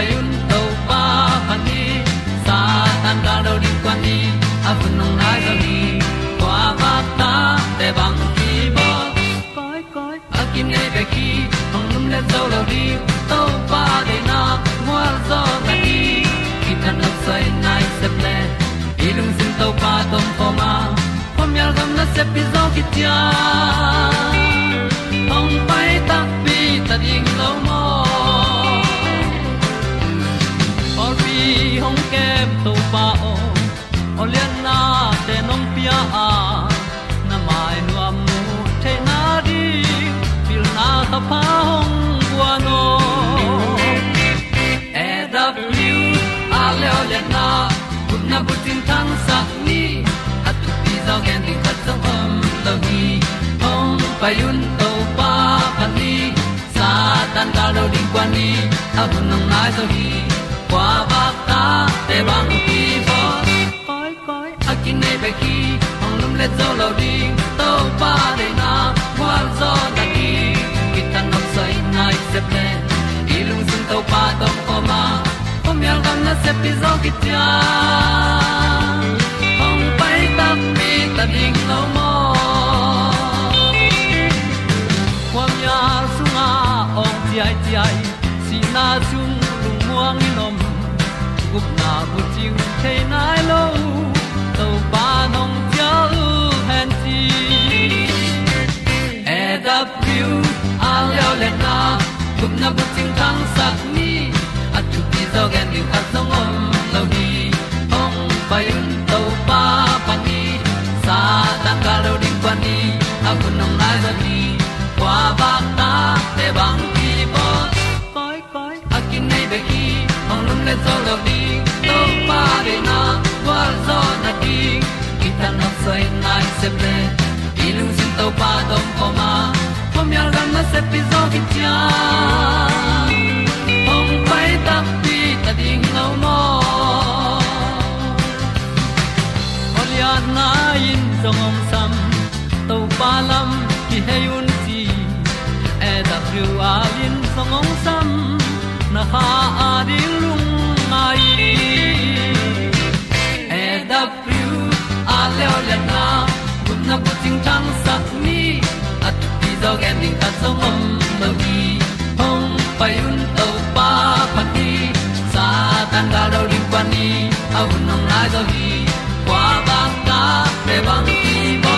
hong pai un to pa pa ni. Sa tan da do di kwan ni. A bu nong lai zo ni. Kwa ba ta te bang ki bo. Koi koi a kim nei be ki hong lum le zo lo di to pa de na mo zo ta ni. Ki tan nok sai nai se ple ilung sin to pa tom pa ma. Pom yal gam na se pi zo ki tia hong pai ta pi ta ding lo mo nong a na mai nu amu te na di pil na ta pa hong bua no e w, a le le na kun na bu tin tan sa ni. At tu pi zo gen di khat sa om lo gi hong pa yun to pa pa ni. Sa tan da lo di kwan ni. A bu nang mai zo gi kwa ba ta te bang ki bo koi koi a kin nei be ki le zo lo di to pa de na kwa zo ta ki ki tan nok sai nai se ple i lung sun to pa tom pa ma. Pom yal gam na se pi zo ki tia ong pai ta mi ta ding lo mo kwam ya su nga ong ti ai ti ai si na chung lung muang ni nom gup na bu ting the na tang sat ni at tu pi zo gen ni khat song om lo ni ong pai un to pa pa ni sa tan ga lo ding pa ni a bu nong lai za ni kwa ba ta te bang ki bo koi koi a kin nei be ki ong lum le zo lo di to pa de na kwa zo na di ki ta na sai nai se ple i lung sin to pa dom ko ma. Pom yal gam na se pi zo ki na in song om sam to pa lam ki hay un ti e da thru a lin song om sam na ha a di lung mai. E da thru a leo le na. Kun na ko ting tang sat ni at ti dog ending ta song om lo gi hong pai un to pa pa ti sa tan ga do ri pa ni. Au nong lai do gi ta bang ki bo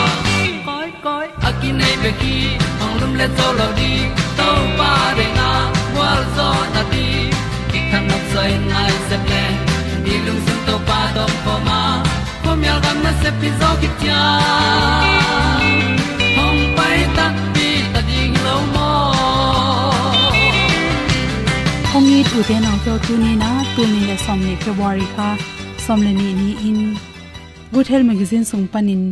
koi koi akin nei be ki ong lum le to lo di to pa de na wa zo na ti ki kan nok sai nai se ple ni lung sun to pa to po ma. Pom yal gam na se pi zo ki tia hong pai ta pi ta ding lo mo hong ni tu te na to tu ni na tu ni le som ni february kha som le ni ni in good health magazine sung panin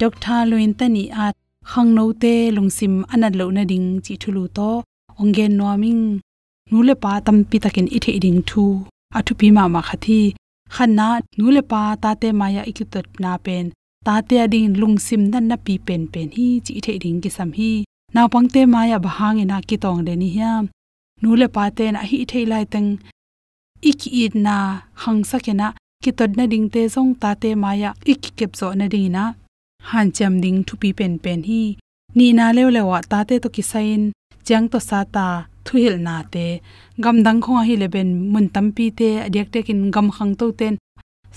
dr luin tani at khang no te lungsim anat lo na ding chi thulu to ongen noming nule pa tam pi takin ithe ding thu athu pi ma ma khathi khanna nule pa ta te maya ikitot na pen ta te ading lungsim nan na pi pen pen hi, chi ithe ding ki sam hi naw pangte maya bahang ina ki tong de ni hiam nule pa te na hi thei lai teng ik it na hang sakena ki tot na ding te zong ta te maya ik kep zo na ding na. Han cham ding thu pi pen pen hi. Ni na le le wa ta te to ki sain chang to sa ta thu hil na te. Gam dang kho hi le ben mun tam pi te adyak te kin gam khang to ten.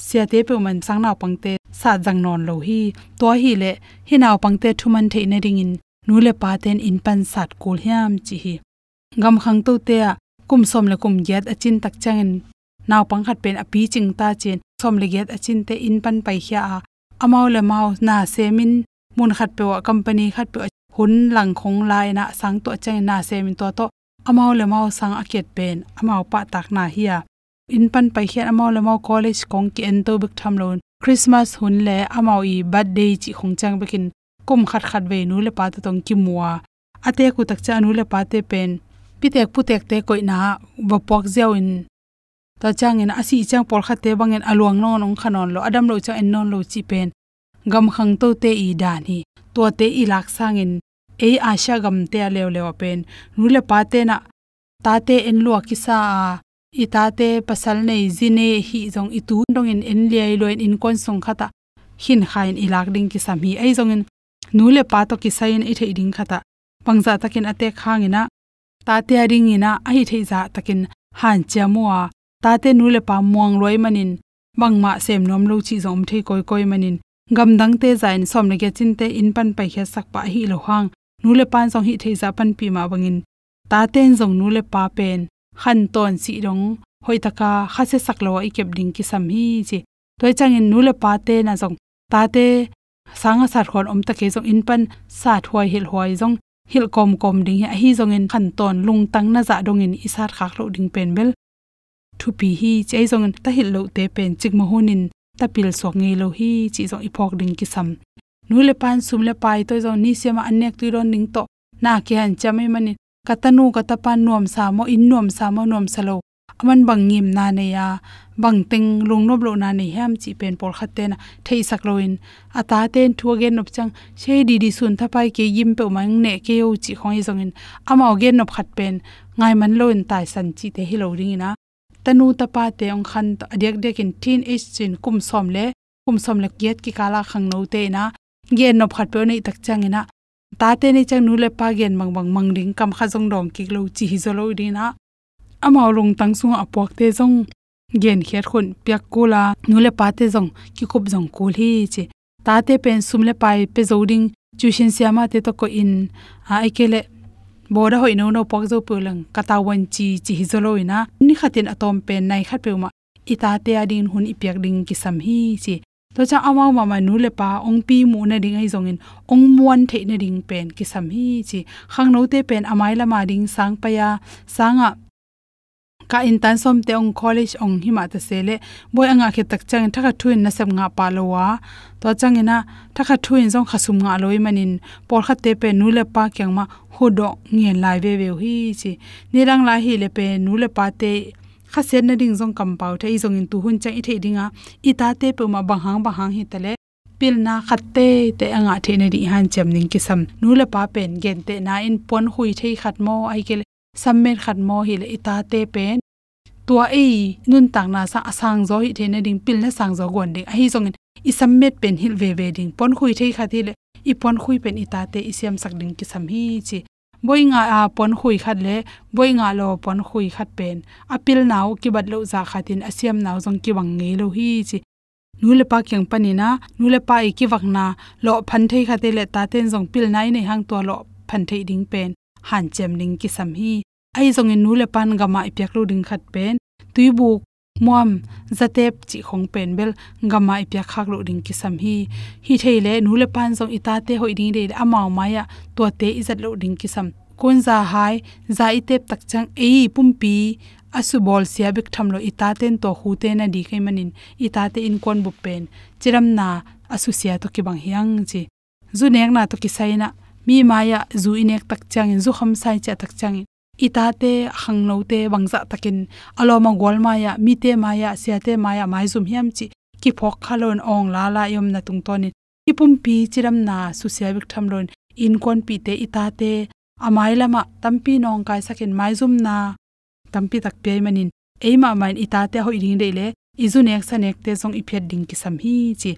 Sia te pe man sang na pang te, sa jang non lo hi. To hi le, hi naw pang te thu man the na ding in. Nu le pa ten in pan sat kul hiam chi hi. Gam khang to te kum som le kum yat achin tak changin naw pang khat pen api ching ta chen. Som le get achin te in pan pai hia a. Amau le mau na semin. Mun khat pe wa company khat pe hun lang khong lai na sang to chang na se min to to. Amao le mau sang aket pen. Amao pa tak na hiya in pan pai khian amao le mau college kong ki en to bik tham lon christmas hun le amao i birthday chi khong chang bekin. Kum khat khat ve nu le pa ta tong ki muwa ate ku tak cha nu le pa te pen. Pitek putek te koi na wa pok zeu in ta chang in asi chang por kha te bangin aluang non nong khanon lo. Adam lo cha en non lo chi pen. Gam khang to te i dan hi to te i lak sang in e asha gam te lew lew pen. Nu le pa te na. Ta te en lo ki sa i ta te pasal nei zine hi jong i tu dong in en liai loin in kon song khata hin khain ilak ding ki sam hi ai jong in nu le pa to ki sain i thei ding khata pangza takin ate khangina ta te ring ina ai thei za takin han chamua ta te nu le pa muang loi manin bangma sem nom lo chi zom thei koi koi manin gam dang te zain som le ge chin te in pan pai khe sak pa hi lo hang nu le pan song hi thei za pan pi ma bangin ta ten zong nu le pa pen khan ton si rong hoi taka kha se sak lo i kep ding ki sam hi chi toi chang in nu le pa te na zong ta te sanga sar khon om ta ke zong in pan sa thwai hil hoi zong hil kom kom ding hi zong in khan ton lung tang na za dong in isat khak lo ding pen bel thu pi hi chei zong ta hil lo te pen chik mo hunin ta pil sok nge lo hi chi zong ipok ding ki sam nu le pan sum le pai to zong ni sema anek tu ron ning to. Na ki han chame mani katanu katapan nuam sa mo, in nuam sa mo nuam salo aman bang ngim na ne ya. Bang teng lung nob lo na ne ham chi pen por khatte na thei sak loin ata ten thu ge nop chang. She di di sun thapai ke yim pe mang ne ke yo chi khoi e zong in. Ama ge nop khat pen. Ngai man loin tai san chi te hi lo ring ina tanu tapa te ong khan adek dek in teen age chin kum som le, kum som le kiet ki kala khang no te na. Gen no phat pe nei tak chang ina. Ta te ni chang nu le pa gen mang mang mang ding kam kha jong dong ki lo chi hi zo lo di na. Amao lung tang su a pok te jong gen khet khun pyak kula nu le pa te jong ki khup jong kul hi che. Ta te pen sum le pai pe zo ding. Zoding tuition siama te to ko in. A ikele boda hoi no no pok zo pulang kata wan chi chi hi zolo ina. Ni khatin atom pen nai khat pe ma ita te adin hun ipyak ding ki sam hi chi. To cha amao mama nu le pa, ong pi mu na ding ai zong in. Ong muan the na ding pen ki sam hi chi. Khang no te pen amai la ding sang pa ya. Sanga ka in tan som te ong college ong hi ma ta sele boy anga khe tak chang thaka thuin na sam nga pa palowa to changina thaka thuin jong khasum nga loi manin. Por kha te pe nu le pa kyang ma hu do ngen lai ve ve hi chi. Nirang la hi le pe nu le pa te kha sen na ding jong kam pau thai jong in tu hun chang i thei dinga. I ta te pe ma bang hang bang hang hi tale pil na khatte te anga the na ri han chem ning ki sam nu le pa pen gen te na in pon hui thei khat mo, ai ke sammer khat mo hi le ita te pen tua e nun tang na sa asang zo hi the na ding pil na sang zo gon ding. A hi zong i sammet pen hil ve ve ding. Pon hui thei khat hi le, i pon hui pen ita te i siam sak ding ki sam hi chi. Boi nga, a, pon khui khat le, boi nga lo pon khui khat pen. Apil naw ki bat lo za khatin asiam naw jong ki wang nge lo hi chi. Nule pa kyang panina nule pa i ki wakna lo phan thei khate le, ta ten jong pil nai nei hang to lo phan thei ding pen. Han chem ding ki sam hi. Ai jong in nule pan gama ipyak lo ding khat pen tuibuk muam, zatep chi khong pen bel gama ipya khak, lo, ding ki sam hi. Hi, theile nule pan jong ita, te, hoi, ding de amao, maya to te, izat, lo, ding ki sam kon, za, hai, za, itep, tak, chang ei pumpi asu, bol, sia, bik, tham, lo, ita ten to hu, te, na, di kai manin. Ita, te, in, kon bu pen. Chiram, na, asu, sia, to, ki, bang, hiang, chi. Zu, nek, na, to, ki, sai, na. Mi, maya, zu inek tak, chang, in. Zu, kham, sai, cha, tak, chang ita te hang no te bangza takin, aloma gol maya mi te maya sia te maya mai zum hiam chi ki phok khalon ong la la yom na tung ton ki pum pi chiram na su sia bik tham lon in kon pi te ita te amai lama tampi nong kai sakin mai zum na, tampi tak pe manin eima main ita te hoi ring de le izu nek sa nek te jong iphet ding ki sam hi chi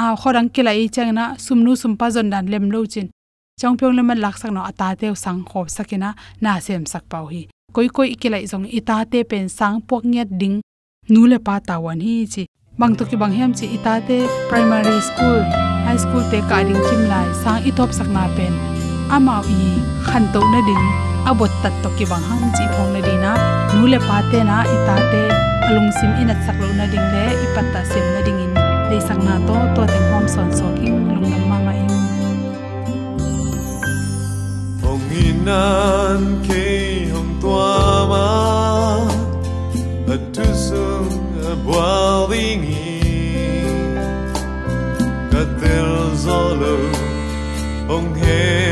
a khorang kila i changna sumnu sumpa jon dan lem lo chin chongpyong le man lak sak no ata te sang kho sakina na sem sak pau hi. Koi koi ikilai jong ita te pen sang pok nget ding nu le pa tawan hi chi. Bang to ki bang hem chi ita te primary school, high school te ka ding kim lai sang i top sak na pen. Ama i khan to na ding, abot tat to ki bang ham chi phong na dina nu le pa te na ita te alung sim in at sak lo na ding le ipatta sem na ding in. Le sak na to to teng hom son so ki lung nam nan ke hong tua ma tu sung bwa wingi ka tel zolo hong he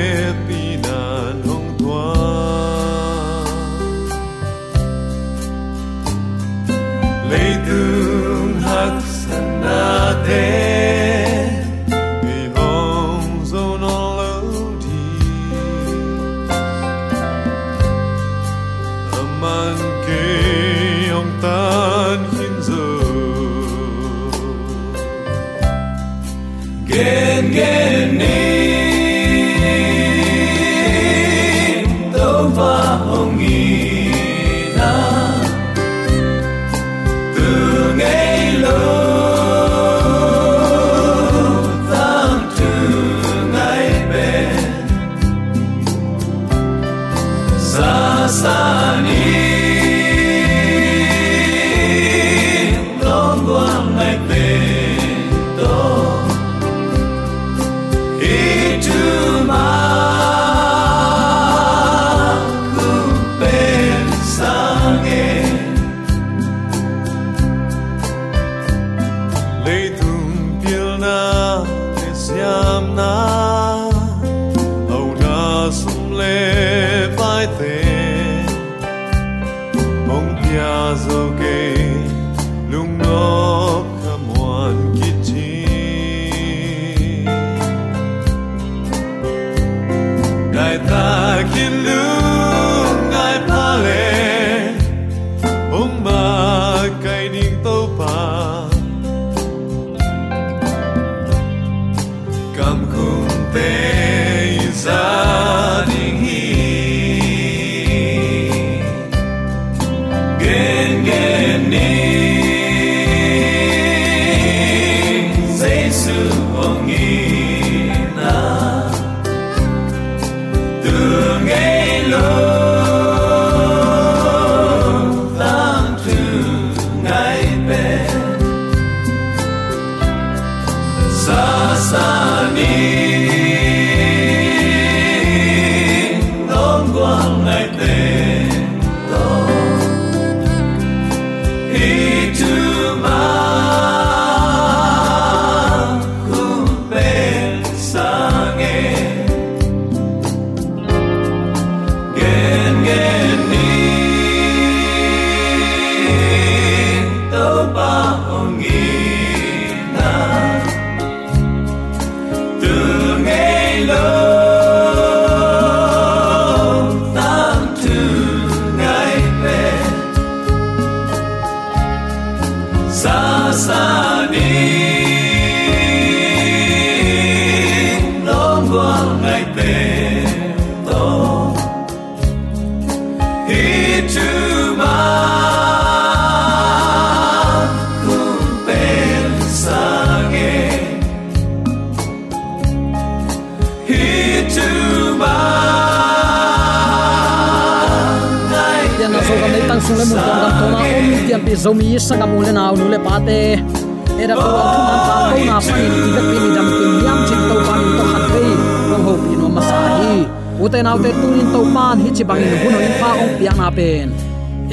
era ko ang thu man ko na pa ni ti pini ni dam kim yam chin to pa ni to khat rei rong ho pi no masahi sa hi u te te tu in to pan hi chi bang in hu no in pa ong piang na pen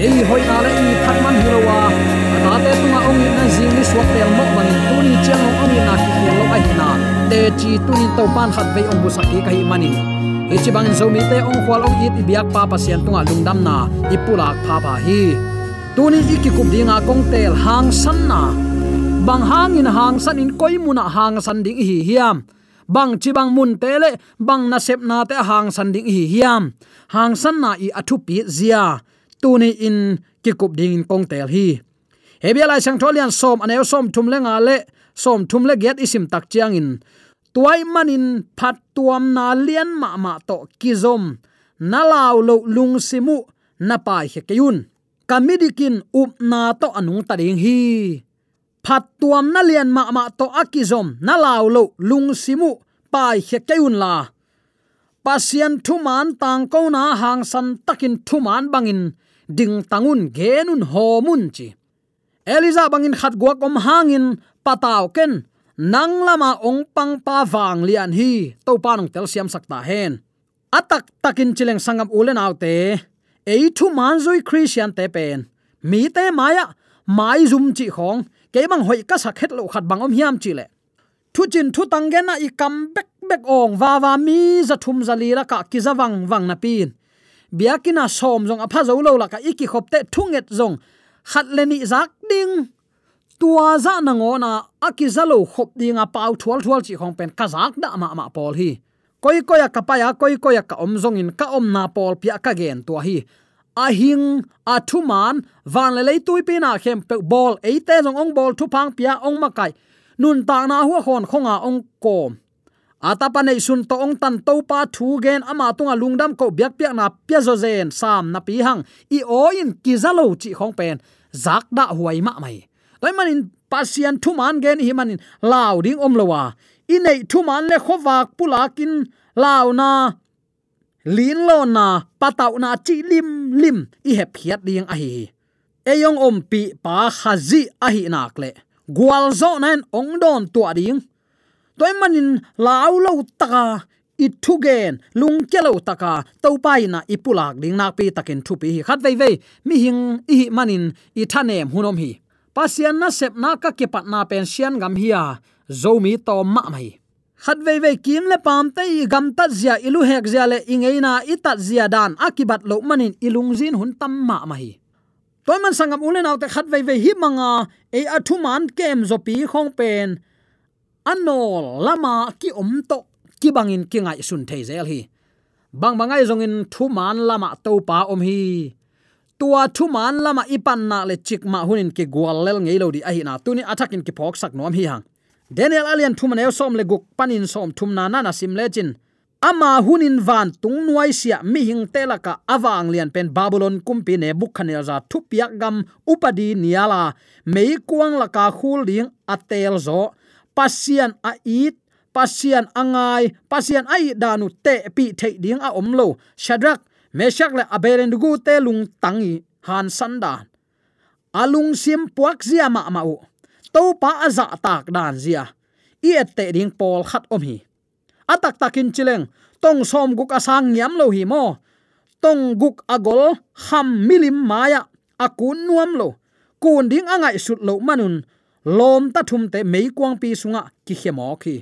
ei hoi na le ni phat man hi wa ta te tu ma ong in na zing ni swak pel mok bang tu ni chiang ong ni na ki hi lo ai na te chi tu in to pan khat ve ong bu sa ki kai manin chi bang zo mi te ong khwal ong it biak pa pa sian tunga lungdam na ipulak pha pa hi. Tuni ikikup dinga kongtel hang sanna bang hang in hang san in koi muna hang san ding hi hiam. Bang chi bang mun te le, bang na sep na te hang san ding hi hiam. Hang san na i athu pi zia. Tuni in ki kup ding in kong tel hi. Hebia lai sang tholian som aneu som thum le nga le, som thum le get isim tak chiang in. Tuai manin phat tuam na lian ma ma to kizom na law lo lung simu na pai he kayun kamidikin up na to anung taring hi phat tuam na lian ma ma to akizom na law lo lung simu pai he keun la. Pasian thuman tang ko na hang san takin thuman bangin ding tangun genun homun chi. Eliza bangin khat guak om hangin pataw ken nang lama ong pang pa wang lian hi to panong tel siam sakta hen. Atak takin chileng sangam ulen autte ei thu man zoi christian te pen. Mi te maya mai zum chi khong ke bang hoi ka sakhet lo khat bang om hiam chi le. Thu chin thu tang ge na i kam bek bek ong wa wa mi za thum za li la ka ki za wang wang na pin. Biakina som jong apha zo lo la ka iki khop te thunget jong khat le ni zak ding. Tua za na ngo na akizalo khop dinga pau thual thual chi khong pen kazak da ma ma pol hi. Koi koya kapaya koi koya ka om jong in ka om na pol pia ka gen tua hi ahing athuman man, van le le tui khem pe bol eite te jong ong bol thu pang pia ong makai nun ta na hu khon khonga ong kom. Ata pa nei sun to ong tan to pa thu gen ama tunga lungdam ko biak piak na pia zo zen, sam na pi hang. I o in kizalo chi khong pen. Zak da huai ma mai. Toy manin, pasian thu man gen hi manin law ding om lowa inei thu man le khowak pulakin law na lin lo na patau na chi lim lim, i he phiat ding a hi. Eyong om pi pa khazi a hi nak le. Gwal zo nan ong don tua ding. Toy manin lau lo taka, i thu gen, lung kelo taka to pai na ipulak ding nak pi takin thu pi khat vei vei, mi hing i manin i thanem hunom hi. Pasian na sep na ka ke pat na pen sian gam hiya zomi to ma mai khat ve ve kim le pam te i gam ta zia ilu hek zia le ingeina itat zia dan akibat lo manin ilung zin hun tam ma mai toy man sangam ulen autte khat ve ve hi manga e athu man kem zo pi khong pen. Anol lama ki om to ki bangin ki ngai sun thei zel hi. Bang bangai zong in thu man lama to pa om hi. Tua thu man lama ipan na le chik ma hunin ki gwal lel ngei lo di a hi na tuni in ki phok sak nom hi hang daniel alian thum ne som le guk panin som thum na na sim le chin. Ama hunin van tung nuai sia mi hing telaka awang lian pen babylon kumpi ne buk khanel za thupiak gam upadi niala. Mei kuang laka khul ding atel zo. Pasian a it, pasian angai pasian ai danu te pi thei ding a omlo shadrak meshak le abelendugu te lung tangi han sanda. Alung sim puak zia ma ma u to pa aza tak dan zia. I ette ding pol khat om hi. Atak takin chileng, tong som guk asang nyam lo hi mo. Tong guk agol ham milim maya akun nuam lo. Kun ding angai sut lo manun, lom ta thum te mei kwang pi sunga ki khemo khi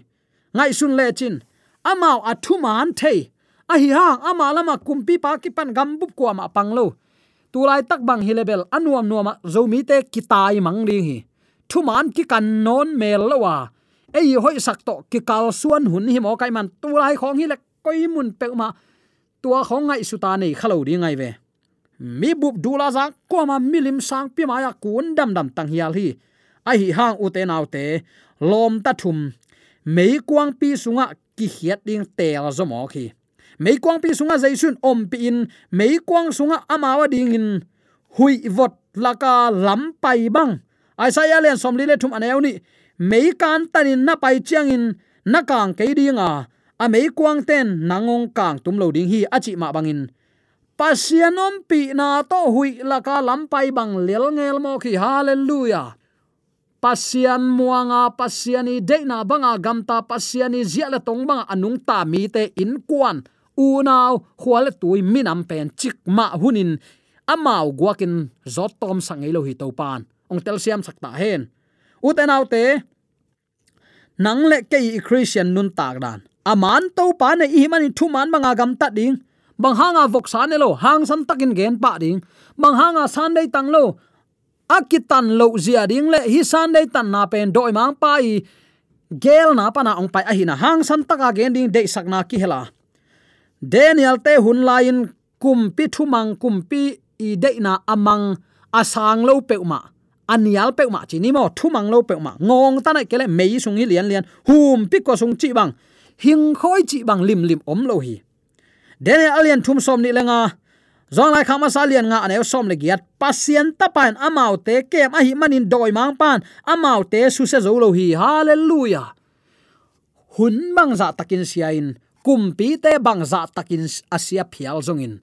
ngai sun le chin amao athuman thei. A hi hang ama lama kumpi pa ki pan gam bup ko ma panglo tulai tak bang hi level anuam nuama zomi te kitai mang ding hi thu man ki kan non mel lawa ei hoi sak to ki kal suan hun hi mo kai man tulai khong hi le koi mun pe ma. Tua khong ngai su ta nei khalo di ngai ve. Mi bup dula za ko ma milim sang pi ma ya kun dam dam tang hial hi. A hi hang u te nau te. Lom ta thum. Mei kwang pi sunga ki hiat ding tel zo mo khi. Mei kwang pi sunga jaisun om pi in. Mei kwang sunga amawa ding in. Hui vot laka lam pai bang aisaya len som li le thum aneu ni mei kan tanin na pai chiang in na kang ke dinga a à mei kwang ten nangong kang tum lo ding hi achi ma bangin pasianom pi na to hui laka lam pai bang lel ngel mo ki hallelujah. Pasian muanga pasiani deina banga gamta pasiani ziala tong banga anung ta mi te à in kwan unaw khwal tui minam pen chik ma hunin amau à guakin zot tom sangelo hi to pan ong tel siam sakta hen. Uten autte nang le ke christian nun tak dan. Aman to pa ne i mani thu man manga gam ta ding. Bang hanga vok sa ne lo, hang san takin gen pa ding. Bang hanga san dei tang lo akitan lo zia ding le, hi san dei tan na pen doi mang pa i gel na pa na ong pai a hina hang san taka gen ding dei sakna ki hela. Daniel te hun lain kum pi chumang kum pi i deina amang asang lo pe ma anial pe ma chi ni mo, thumang lo pe ma. Ngong ta nai kele mei sung hi lian lian. Hum pi ko sung chi bang. Hing khoi chi bang lim lim om lo hi. Dene alian thum som ni lenga. Zong lai khama salian nga ane som le giat. Pasien tapan amau te kem a hi manin doi mang pan. Amau te su se zo lo hi. Hallelujah. Hun bang za takin siain kumpi te bang za takin asia phial zongin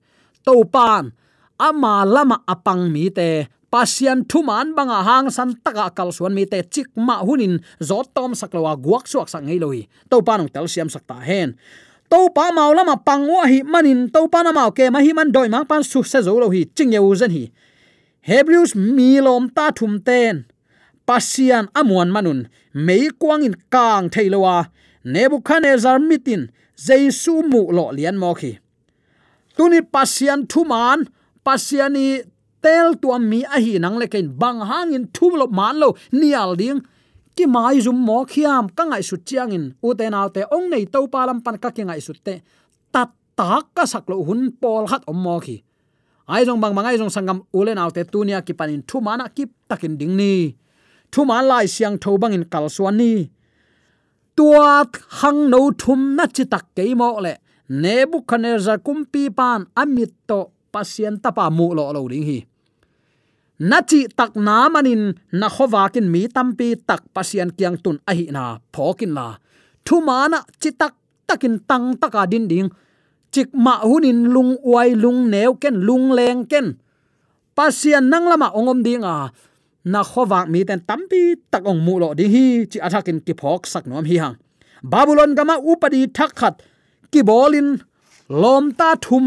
to pan, ama lama apang mi te pasian thuman banga hang san taka kal suan mi te chik ma hunin zo tom saklawa guak suak sang ngei loi. To panong tel siam sakta hen. To pa mau lama pangwa hi manin. To pa na mau ke ma hi man doi ma pan su se zo lo hi ching ye uzen hi. Hebrews mi lom ta thum ten. Pasian amuan manun. Mei kwang in kang theilowa nebuchadnezzar mitin. Jaisu mu lo lian mo khi. Tuni pasian thuman. Pasiani tel tuam mi a hi nang lekin bang hangin thum lo man lo nial ding. Ki mai zum mo khiam ka ngai su chiang in u te nau te ong nei to pa lam pan ka ki ngai su te. Tat tak ka sak lo hun pol hat om mo khi. Ai jong bang mangai jong sangam ule nau te tunia ki panin thu mana ki takin ding ni. Thu man lai siang tho bang in kal suan ni. Tua hang no thum na chi tak ke mo le. Nebuchadnezzar kumpi pan amit to pasien tapa mu lo lo ding hi. Na chi tak na manin na khowa kin mi tampi tak pasien kyang tun a hi na phokin la. Thu mana chi tak takin tang taka din ding. Chik ma hunin lung uai lung neu ken lung leng ken. Pasien nang lama ongom ding a. Na khowa mi ten tampi tak ong mu lo ding hi. Chi athakin ki phok sak nom hi hang babylon gama upadi thakhat. Ki bolin lom ta thum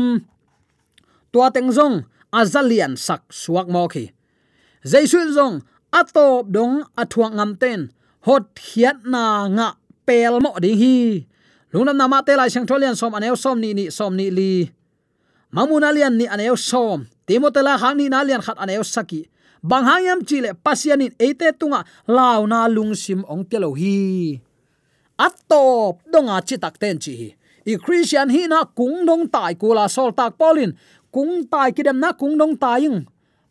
tua teng zong azalian sak suak mo khi. Jaisu zong atop dong athuang ngam ten. Hot hiat na nga pel mo ding hi. Lungnam nama te lai sang tholian som aneu som ni ni som ni li. Mamuna lian ni aneu som. Timotela hang ni na lian khat aneu saki. Bang hayam chile pasianin eite tunga law na lungsim ong telo hi. Atop donga chitak ten chi hi. I christian hi na kung dong tai kula sol tak polin kung tai kidem na kung dong taing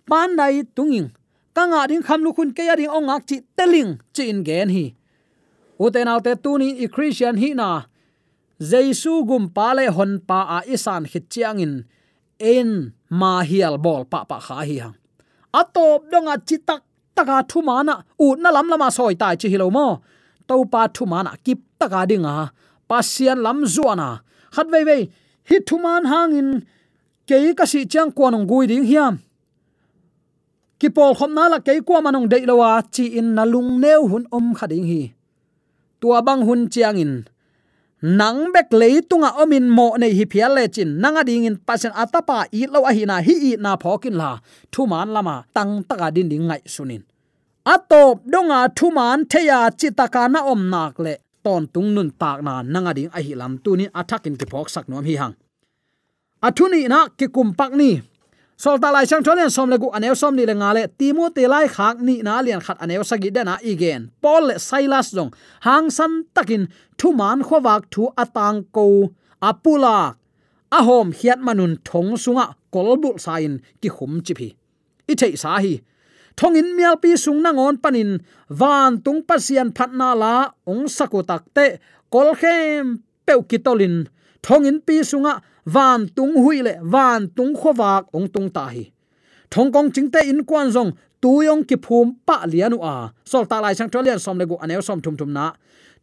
pan dai tunging kanga ding kham lu khun ke ya ding ong ak chi teling chi in gen hi uten autte tu ni i christian hi na jesu gum pa le hon pa a isan khit chiang in en ma hial bol pa pa kha hi hang atop donga chitak taka thu mana u na lam lama à soi tai chi hilo mo to pa thu mana kip taka dinga à, pasian lam zuana khat ve ve hi thu man hangin ke ka si chang ko nong gui ding hiam. Ki pol khom na la ke kwa manong dei lowa chi in na lung neu hun om khading hi. Tua bang hun chiang in. Nang bek leitunga omin mo nei hi phial le chin. Nanga ding in pasen atapa i lo a hi na hi i na phokin la. Thu man lama, tang taka din ding ngai sunin atop donga thu man theya chitaka na om nak le. Ton tung nun tak na nanga ding a hi lam tunin athakin ki phok sak nom hi hang athuni na ki kumpak ni. Solta lai chang tholen som le gu aneu som ni le nga le timo te lai khak ni na lian khat aneu sagi de na igen. Paul le silas jong hang san takin thu man khowak thu atang ko apula. Ahom, hiat manun thong sunga kolbul sain ki khum chi phi. I thei sa hi thong in mial pi sung na ngon panin van tung pasian phatna la ong sako Te, kol Peukitolin, peu kitolin thong in pi sunga van tung hui le van tung khowak ong tung ta hi thong kong chingte in kwan zong tu yong ki phum pa lianu a, sol ta lai sang trolian som le gu anew som thum thum na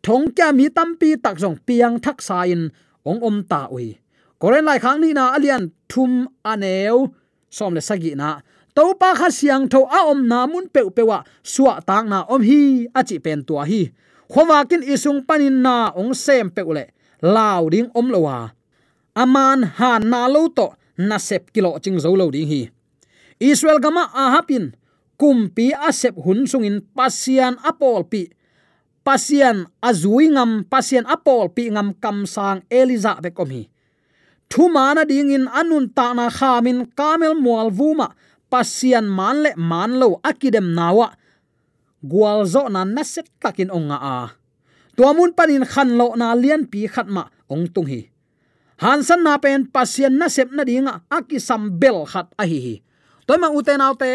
thong kya mi tam pi tak zong piang thak sa in ong om ta ui koren lai khang ni na alian thum anew som le sagi na to pa kha siang tho a om na mun pe pewa suwa tang na om hi, a chi pen tua hi. Khowakin isung panin na ong sem pe ule lao ding om lowa aman ha na lo to, na sep kilo ching zo lo ding hi. Israel gama a hapin kumpi a sep hun sungin pasian apol pi. Pasian azui ngam, pasian apol pi ngam kam sang eliza be kom hi. Thu mana ding in anun ta na khamin kamel mual vuma pasian man le man lo akidem nawa gwal zo na naset takin onga a tuamun panin khan lo na lian pi khatma ong tung hi hansan na pen pasien na sep na dinga, aki sam bel khat a hi hi. Toy ma uten autte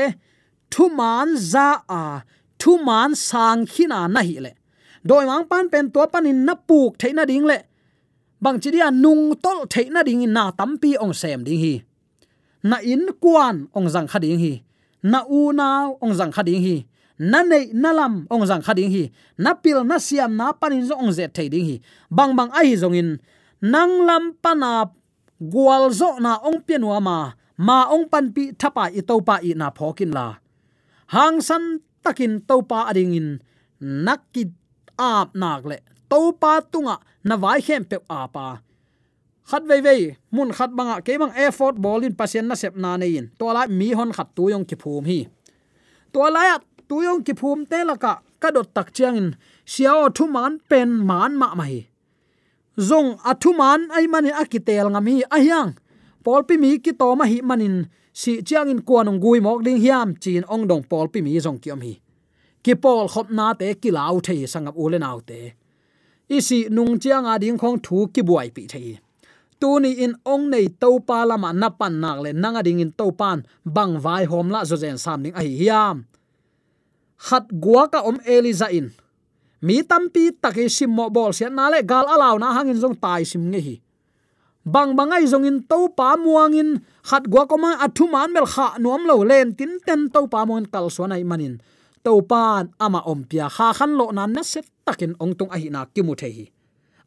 thu man za a, thu man sang khina na hi le. Doi mang pan pen to panin na puk theina ding le. Bang chi dia nung tol theina ding na tampi ong sem ding hi. Na in kwan ong jang kha ding hi. Na u na ong jang kha ding hi. Na nei na lam ong jang kha ding hi. Na pil na siam na panin zo ong ze thei ding hi. Bang bang ai zong in nang lam panap gwal zo na ong pianwa ma ma ong pan pi thapa i to pa i na phokin la. Hang san takin to pa ading in nakki ap nak le to pa tunga na vai hem pe apa. Khat vei vei, mun khat banga ke bang effort in pasien na sep na nei in. To la mi hon khat tu yong ki phum hi. To la tu yong ki phum te la ka ka dot tak chiang in siao thu man pen man ma mai zong athuman ai mani akitel ngami ahyang polpi mi ki to ma hi manin. Si chiang in kwanong gui mok ding hiam, chin ong dong polpi mi zong kiom hi. Ki pol khop na te ki lau the sangap ule nau te. Isi nung chiang a ding khong thu ki buai pi thei. Tu ni in ong nei to pa lama na pan nak le nanga ding in to pan, bang vai hom la zo zen sam ning a hi hiam. Hat guaka om eliza in mi tampi taki sim mo bol sian na le gal alaw na hangin jong tai sim nge hi. Bang bangai jong in to pa muang in, khat gua ko ma athu man mel kha nuam lo len tin ten to pa mon kal so nai manin. To pan ama om pia kha khan lo na na set takin ong tung a hi na ki mu the hi.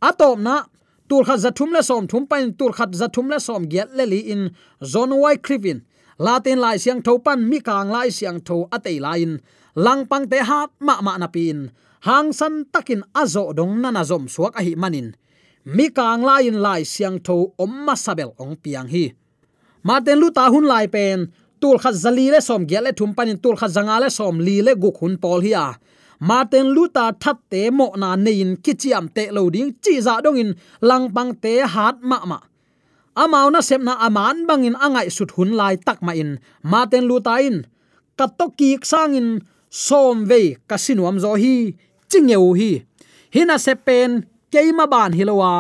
Atom na, tur khat zathum le som thum pain tur khat zathum le som giat le li in, zon wai krivin latin lai siang thopan mi kang lai siang tho atei lain lang pang te hat ma ma na pin hang san takin azo dong na na zom suak a hi manin. Mi kang lain lai siang tho om ma sabel ong piang hi. Martin lu ta hun lai pen, tul kha zali le som gya le thum panin, tul kha zanga le som li le guk hun pol hi a. Martin luta that te mo na nein kichiam te lo ding chi za dong in lang bang te hat ma ma. Amau na sep na aman bangin angai sut hun lai tak ma in. Martin luta in. Katoki sang in som ve kasinuam zo hi chingeu hi hina sepen keima ban hilowa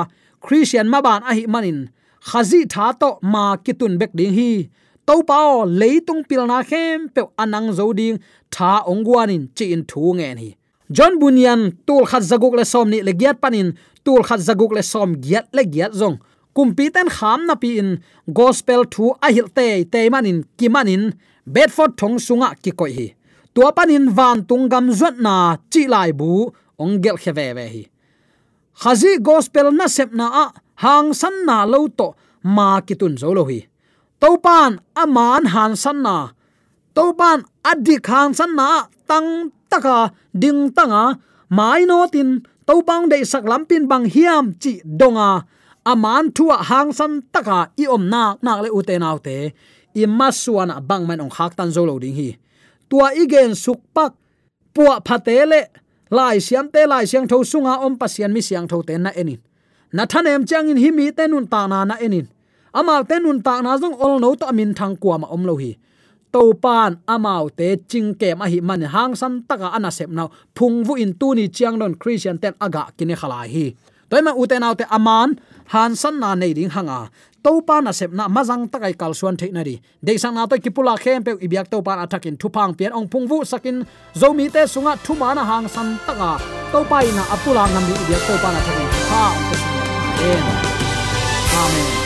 christian ma ban a hi manin. Khazi tha to ma kitun bek ding hi. To pao leitung pilna khem pe anang zo ding. Tha ongwanin chi in thu nge ni john bunyan, tul khat zaguk le som ni le giat panin tul khat zaguk le som giat le giat zong. Kumpi ten kham na pi in. Gospel thu a hil te te manin kimanin bedford thong sunga ki koi hi tua panin van tung gam zuat na chi lai bu, ong gel kheve ve hi. Khazi gospel na sep na a, hang san na lo to, ma kitun zo lo hi. Topan aman han san na. Topan adik han san na, tang taka ding tanga. Mai no tin, topang de sak lampin bang hiam chi donga. Aman thua hang san taka i om na, nak le uten autte i masuana bang man ong khak tan zo lo ding hi tua igen suk pak. Puwa phatele lai siam te, lai siang tho sunga om pasian mi siang tho ten na enin. Na thanem chang in hi mi te nun ta na na enin. Amal te nun ta na jong ol no to amin thang kwa ma om lo hi. To pan amau te ching ke ma hi man hang san taka ana sep naw phung vu in tu ni chiang don christian ten aga kine khala hi. Toima uten autte aman han san na nei ding hanga. To pa na sep na mazang takai kal suan the na ri de sang na to kipula khem pe ibyak to pa athakin thupang pian ong pung vu sakin. Zomi te sunga thu ma na hang san taka to pa ina apula ngam di ibyak to pa na thakin. Ha ong te sunga amen.